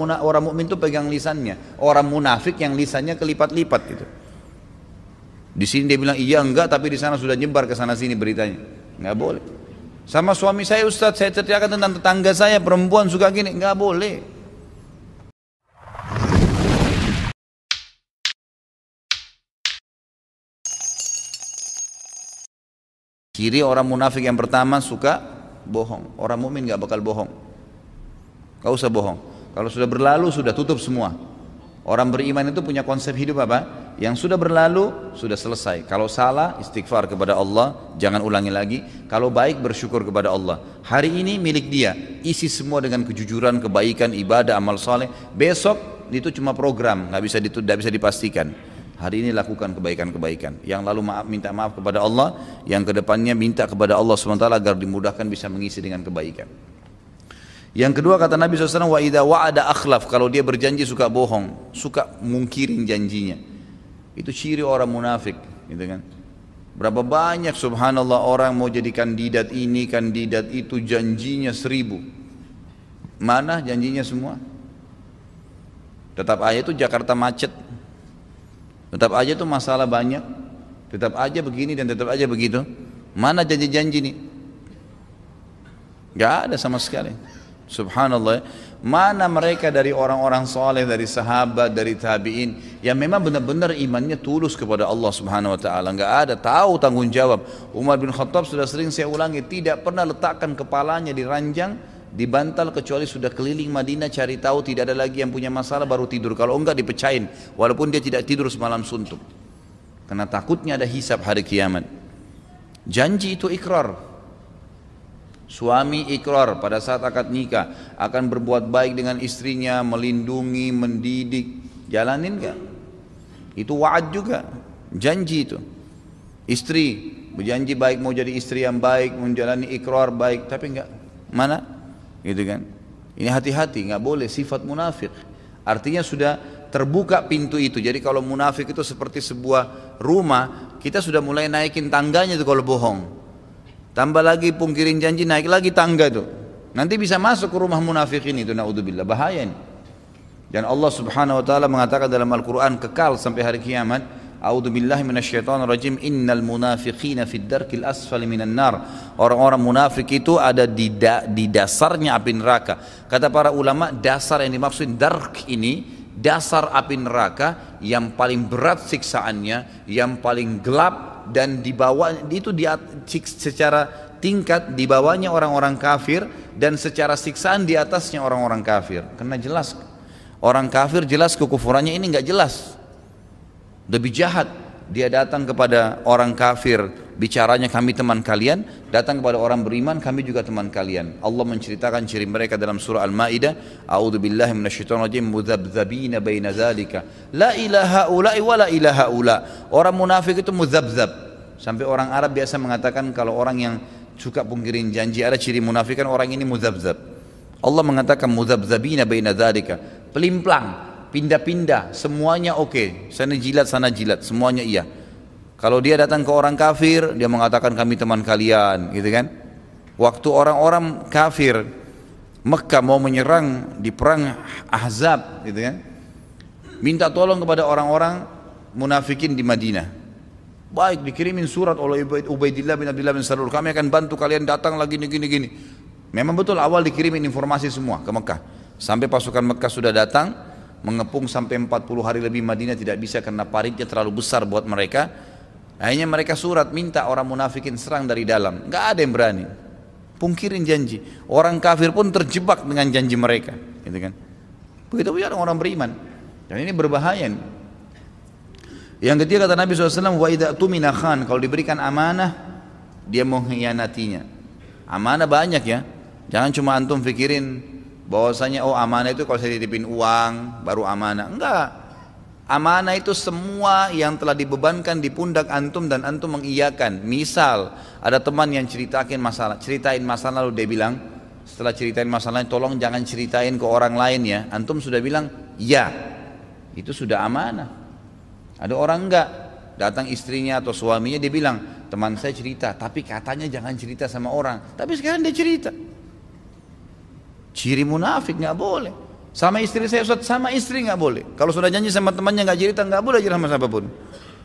orang mukmin itu pegang lisannya. Orang munafik yang lisannya kelipat-lipat gitu. Di sini dia bilang iya enggak, tapi di sana sudah nyebar ke sana sini beritanya. Enggak boleh. Sama suami saya Ustadz, saya ceritakan tentang tetangga saya perempuan suka gini, enggak boleh. Ciri orang munafik yang pertama suka bohong. Orang mukmin nggak bakal bohong. Gak usah bohong. Kalau sudah berlalu sudah tutup semua. Orang beriman itu punya konsep hidup apa? Yang sudah berlalu sudah selesai. Kalau salah istighfar kepada Allah, jangan ulangi lagi. Kalau baik bersyukur kepada Allah. Hari ini milik dia, isi semua dengan kejujuran, kebaikan, ibadah, amal soleh. Besok itu cuma program, nggak bisa tidak bisa dipastikan. Hari ini lakukan kebaikan-kebaikan. Yang lalu maaf minta maaf kepada Allah, yang ke depannya minta kepada Allah SWT agar dimudahkan bisa mengisi dengan kebaikan. Yang kedua kata Nabi SAW, wa idha wa'ada akhlaf, kalau dia berjanji suka bohong, suka mungkirin janjinya. Itu ciri orang munafik, gitu kan. Berapa banyak subhanallah orang mau jadi kandidat ini, kandidat itu, janjinya seribu. Mana janjinya semua? Tetap aja itu Jakarta macet. Tetap aja itu masalah banyak. Tetap aja begini dan tetap aja begitu. Mana janji-janji nih? Gak ada sama sekali. Subhanallah. Mana mereka dari orang-orang soleh, dari sahabat, dari tabiin yang memang benar-benar imannya tulus kepada Allah Subhanahu Wa Taala. Enggak ada tahu tanggung jawab. Umar bin Khattab sudah sering saya ulangi tidak pernah letakkan kepalanya di ranjang di bantal kecuali sudah keliling Madinah cari tahu tidak ada lagi yang punya masalah baru tidur. Kalau enggak dipecahin walaupun dia tidak tidur semalam suntuk. Karena takutnya ada hisap hari kiamat. Janji itu ikrar, Suami ikrar pada saat akad nikah akan berbuat baik dengan istrinya, melindungi, mendidik. Jalanin gak? Itu wa'ad juga, janji itu. Istri berjanji baik mau jadi istri yang baik, menjalani ikrar baik, tapi enggak. Mana? Gitu kan? Ini hati-hati, nggak boleh sifat munafik. Artinya sudah terbuka pintu itu. Jadi kalau munafik itu seperti sebuah rumah, kita sudah mulai naikin tangganya itu kalau bohong. Tambah lagi pungkirin janji naik lagi tangga itu. Nanti bisa masuk ke rumah munafikin itu naudzubillah bahaya ini. Dan Allah Subhanahu wa taala mengatakan dalam Al-Qur'an kekal sampai hari kiamat, A'udzu billahi minasyaitonir rajim. Innal munafiqina fid darkil asfali minan nar. Orang-orang munafik itu ada di, da, di dasarnya api neraka. Kata para ulama, dasar yang dimaksud dark ini dasar api neraka yang paling berat siksaannya, yang paling gelap dan di bawah itu di, secara tingkat di bawahnya orang-orang kafir dan secara siksaan di atasnya orang-orang kafir. Karena jelas orang kafir jelas kekufurannya ini nggak jelas. Lebih jahat dia datang kepada orang kafir bicaranya kami teman kalian datang kepada orang beriman kami juga teman kalian. Allah menceritakan ciri mereka dalam surah Al-Maidah. A'udzu billahi mudzabdzabina baina dzalika la ilaha ula wa la ilaha ula. Orang munafik itu mudzabdzab. Sampai orang Arab biasa mengatakan kalau orang yang suka pungkirin janji ada ciri munafik kan orang ini mudzabdzab. Allah mengatakan mudzabdzabina baina dzalika pelimplang pindah-pindah, semuanya oke. Okay. Sana jilat, sana jilat, semuanya iya. Kalau dia datang ke orang kafir, dia mengatakan kami teman kalian, gitu kan? Waktu orang-orang kafir Mekah mau menyerang di perang Ahzab, gitu kan? Minta tolong kepada orang-orang munafikin di Madinah. Baik, dikirimin surat oleh Ubaidillah bin Abdullah bin Salul. Kami akan bantu kalian datang lagi gini gini. Memang betul awal dikirimin informasi semua ke Mekah. Sampai pasukan Mekah sudah datang, mengepung sampai 40 hari lebih Madinah tidak bisa karena paritnya terlalu besar buat mereka akhirnya mereka surat minta orang munafikin serang dari dalam. Nggak ada yang berani. Pungkirin janji. Orang kafir pun terjebak dengan janji mereka. Gitu kan? Begitu pun orang beriman. Dan ini berbahaya nih. yang ketiga kata Nabi SAW wa idha tumina khan kalau diberikan amanah dia mengkhianatinya. Amanah banyak ya. Jangan cuma antum pikirin bahwasanya oh amanah itu kalau saya titipin uang baru amanah. Enggak amanah itu semua yang telah dibebankan di pundak antum dan antum mengiyakan. Misal ada teman yang ceritakan masalah ceritain masalah lalu dia bilang setelah ceritain masalahnya tolong jangan ceritain ke orang lain ya. Antum sudah bilang ya. Itu sudah amanah. Ada orang enggak? Datang istrinya atau suaminya dia bilang teman saya cerita tapi katanya jangan cerita sama orang. Tapi sekarang dia cerita. Ciri munafik nggak boleh. Sama istri saya Ustaz, sama istri nggak boleh. Kalau sudah janji sama temannya nggak cerita, nggak boleh cerita sama siapa pun.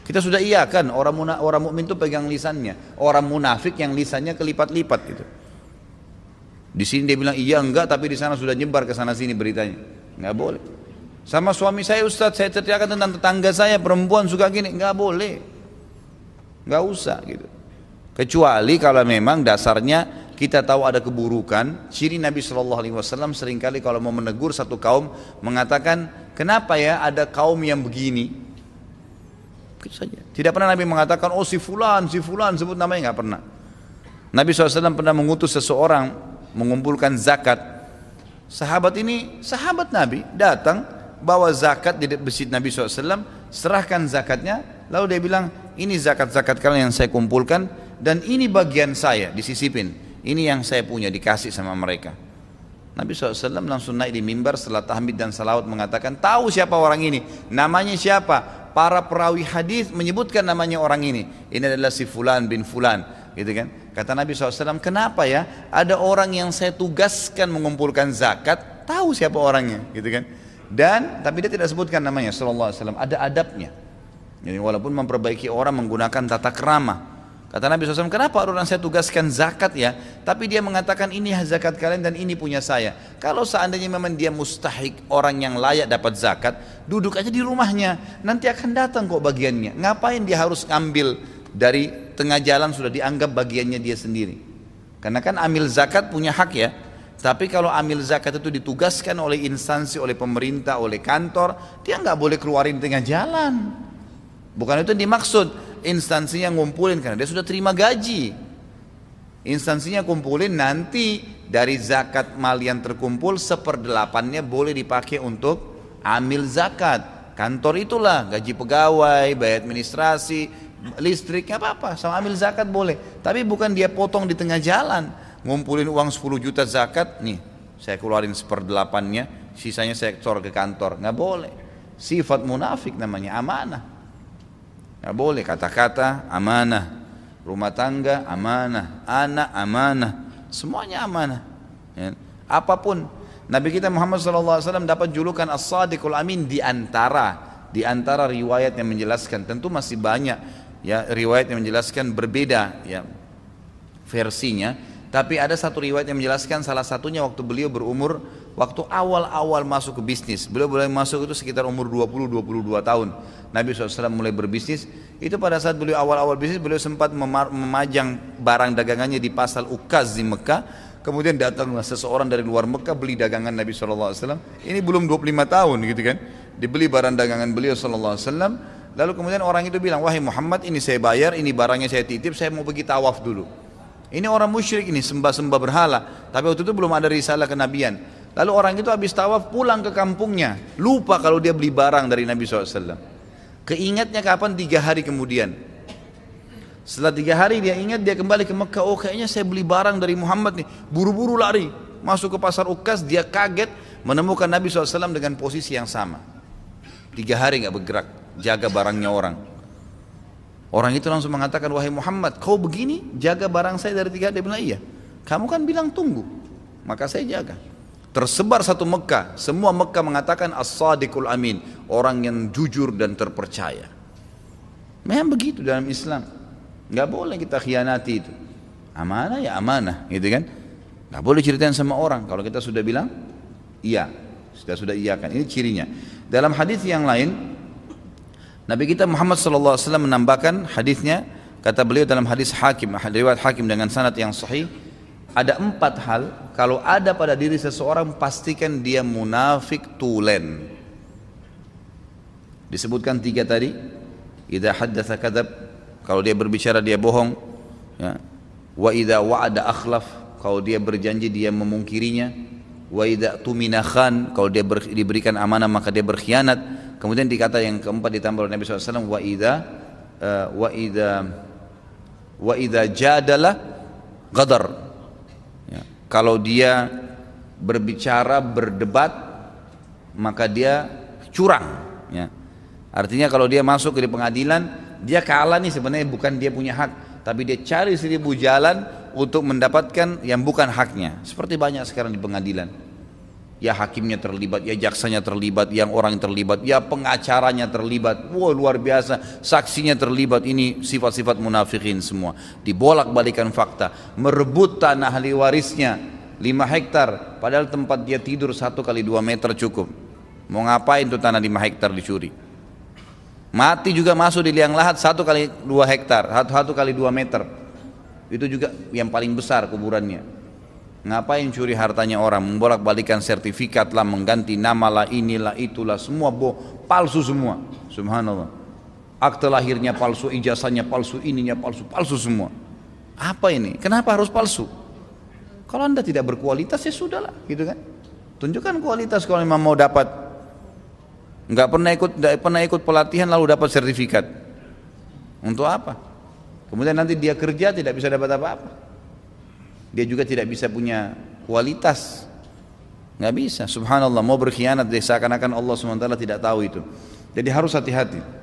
Kita sudah iya kan, orang muna, orang mukmin itu pegang lisannya. Orang munafik yang lisannya kelipat-lipat gitu. Di sini dia bilang iya enggak, tapi di sana sudah nyebar ke sana sini beritanya. Nggak boleh. Sama suami saya Ustaz, saya ceritakan tentang tetangga saya perempuan suka gini, nggak boleh. Nggak usah gitu. Kecuali kalau memang dasarnya kita tahu ada keburukan, ciri Nabi Shallallahu Alaihi Wasallam sering kali kalau mau menegur satu kaum mengatakan, kenapa ya ada kaum yang begini? saja. Tidak pernah Nabi mengatakan, oh si fulan, si fulan, sebut namanya nggak pernah. Nabi SAW pernah mengutus seseorang mengumpulkan zakat. Sahabat ini, sahabat Nabi datang bawa zakat di masjid Nabi SAW, serahkan zakatnya, lalu dia bilang, ini zakat-zakat kalian yang saya kumpulkan dan ini bagian saya disisipin. Ini yang saya punya dikasih sama mereka. Nabi SAW langsung naik di mimbar setelah tahmid dan salawat mengatakan tahu siapa orang ini? Namanya siapa? Para perawi hadis menyebutkan namanya orang ini. Ini adalah si fulan bin fulan gitu kan? Kata Nabi SAW kenapa ya? Ada orang yang saya tugaskan mengumpulkan zakat tahu siapa orangnya? Gitu kan? Dan tapi dia tidak sebutkan namanya Wasallam. Ada adabnya. Jadi walaupun memperbaiki orang menggunakan tata kerama Kata Nabi SAW, kenapa orang saya tugaskan zakat ya? Tapi dia mengatakan ini zakat kalian dan ini punya saya. Kalau seandainya memang dia mustahik orang yang layak dapat zakat, duduk aja di rumahnya. Nanti akan datang kok bagiannya. Ngapain dia harus ngambil dari tengah jalan sudah dianggap bagiannya dia sendiri. Karena kan amil zakat punya hak ya. Tapi kalau amil zakat itu ditugaskan oleh instansi, oleh pemerintah, oleh kantor, dia nggak boleh keluarin tengah jalan. Bukan itu yang dimaksud instansinya ngumpulin karena dia sudah terima gaji. Instansinya kumpulin nanti dari zakat mal yang terkumpul seperdelapannya boleh dipakai untuk amil zakat. Kantor itulah gaji pegawai, bayar administrasi, listrik apa-apa sama amil zakat boleh. Tapi bukan dia potong di tengah jalan. Ngumpulin uang 10 juta zakat, nih saya keluarin seperdelapannya, sisanya store ke kantor. Nggak boleh. Sifat munafik namanya amanah. Nggak boleh kata-kata amanah, rumah tangga amanah, anak amanah, semuanya amanah. Ya. Apa pun. Nabi kita Muhammad SAW dapat julukan As-Sadiqul Amin di antara di antara riwayat yang menjelaskan. Tentu masih banyak ya riwayat yang menjelaskan berbeda ya versinya. Tapi ada satu riwayat yang menjelaskan salah satunya waktu beliau berumur waktu awal-awal masuk ke bisnis beliau mulai masuk itu sekitar umur 20-22 tahun. Nabi SAW mulai berbisnis. Itu pada saat beliau awal-awal bisnis beliau sempat memajang barang dagangannya di pasar Ukaz di Mekah. Kemudian datanglah seseorang dari luar Mekah beli dagangan Nabi SAW ini belum 25 tahun gitu kan. Dibeli barang dagangan beliau SAW lalu kemudian orang itu bilang wahai Muhammad ini saya bayar ini barangnya saya titip saya mau pergi tawaf dulu. Ini orang musyrik ini sembah-sembah berhala. Tapi waktu itu belum ada risalah kenabian lalu orang itu habis tawaf pulang ke kampungnya lupa kalau dia beli barang dari Nabi SAW Keingatnya kapan? Tiga hari kemudian. Setelah tiga hari dia ingat dia kembali ke Mekah. Oh kayaknya saya beli barang dari Muhammad nih. Buru-buru lari. Masuk ke pasar Ukas. Dia kaget menemukan Nabi SAW dengan posisi yang sama. Tiga hari nggak bergerak. Jaga barangnya orang. Orang itu langsung mengatakan, wahai Muhammad, kau begini jaga barang saya dari tiga hari. Dia bilang, iya. Kamu kan bilang tunggu. Maka saya jaga. Tersebar satu Mekah, semua Mekah mengatakan as-sadiqul amin, orang yang jujur dan terpercaya. Memang begitu dalam Islam. Nggak boleh kita khianati itu. Amanah ya amanah, gitu kan? Nggak boleh ceritain sama orang. Kalau kita sudah bilang, iya, sudah sudah iya kan. Ini cirinya. Dalam hadis yang lain, Nabi kita Muhammad SAW menambahkan hadisnya, kata beliau dalam hadis Hakim, riwayat Hakim dengan sanad yang sahih, ada empat hal. Kalau ada pada diri seseorang pastikan dia munafik tulen. Disebutkan tiga tadi. Idza haddatsa kadzab kalau dia berbicara dia bohong. Ya. Wa idza wa'ada akhlaf kalau dia berjanji dia memungkirinya. Wa idza tumina khan kalau dia ber, diberikan amanah maka dia berkhianat. Kemudian dikata yang keempat ditambah oleh Nabi SAW wa idza uh, wa idza wa idza jadala ghadar kalau dia berbicara berdebat maka dia curang ya. artinya kalau dia masuk ke pengadilan dia kalah nih sebenarnya bukan dia punya hak. Tapi dia cari seribu jalan untuk mendapatkan yang bukan haknya. Seperti banyak sekarang di pengadilan Ya hakimnya terlibat, ya jaksanya terlibat, yang orang yang terlibat, ya pengacaranya terlibat. Wah luar biasa, saksinya terlibat. Ini sifat-sifat munafikin semua. Dibolak-balikan fakta, merebut tanah ahli warisnya 5 hektar, padahal tempat dia tidur satu kali dua meter cukup. Mau ngapain tuh tanah 5 hektar dicuri? Mati juga masuk di liang lahat satu kali dua hektar, satu, kali dua meter. Itu juga yang paling besar kuburannya. Ngapain curi hartanya orang, membolak balikan sertifikat lah, mengganti nama lah, inilah, itulah, semua boh, palsu semua. Subhanallah. Akte lahirnya palsu, ijazahnya palsu, ininya palsu, palsu semua. Apa ini? Kenapa harus palsu? Kalau anda tidak berkualitas ya sudahlah, gitu kan? Tunjukkan kualitas kalau memang mau dapat. Nggak pernah ikut, nggak pernah ikut pelatihan lalu dapat sertifikat. Untuk apa? Kemudian nanti dia kerja tidak bisa dapat apa-apa dia juga tidak bisa punya kualitas. Nggak bisa. Subhanallah mau berkhianat seakan-akan Allah SWT tidak tahu itu. Jadi harus hati-hati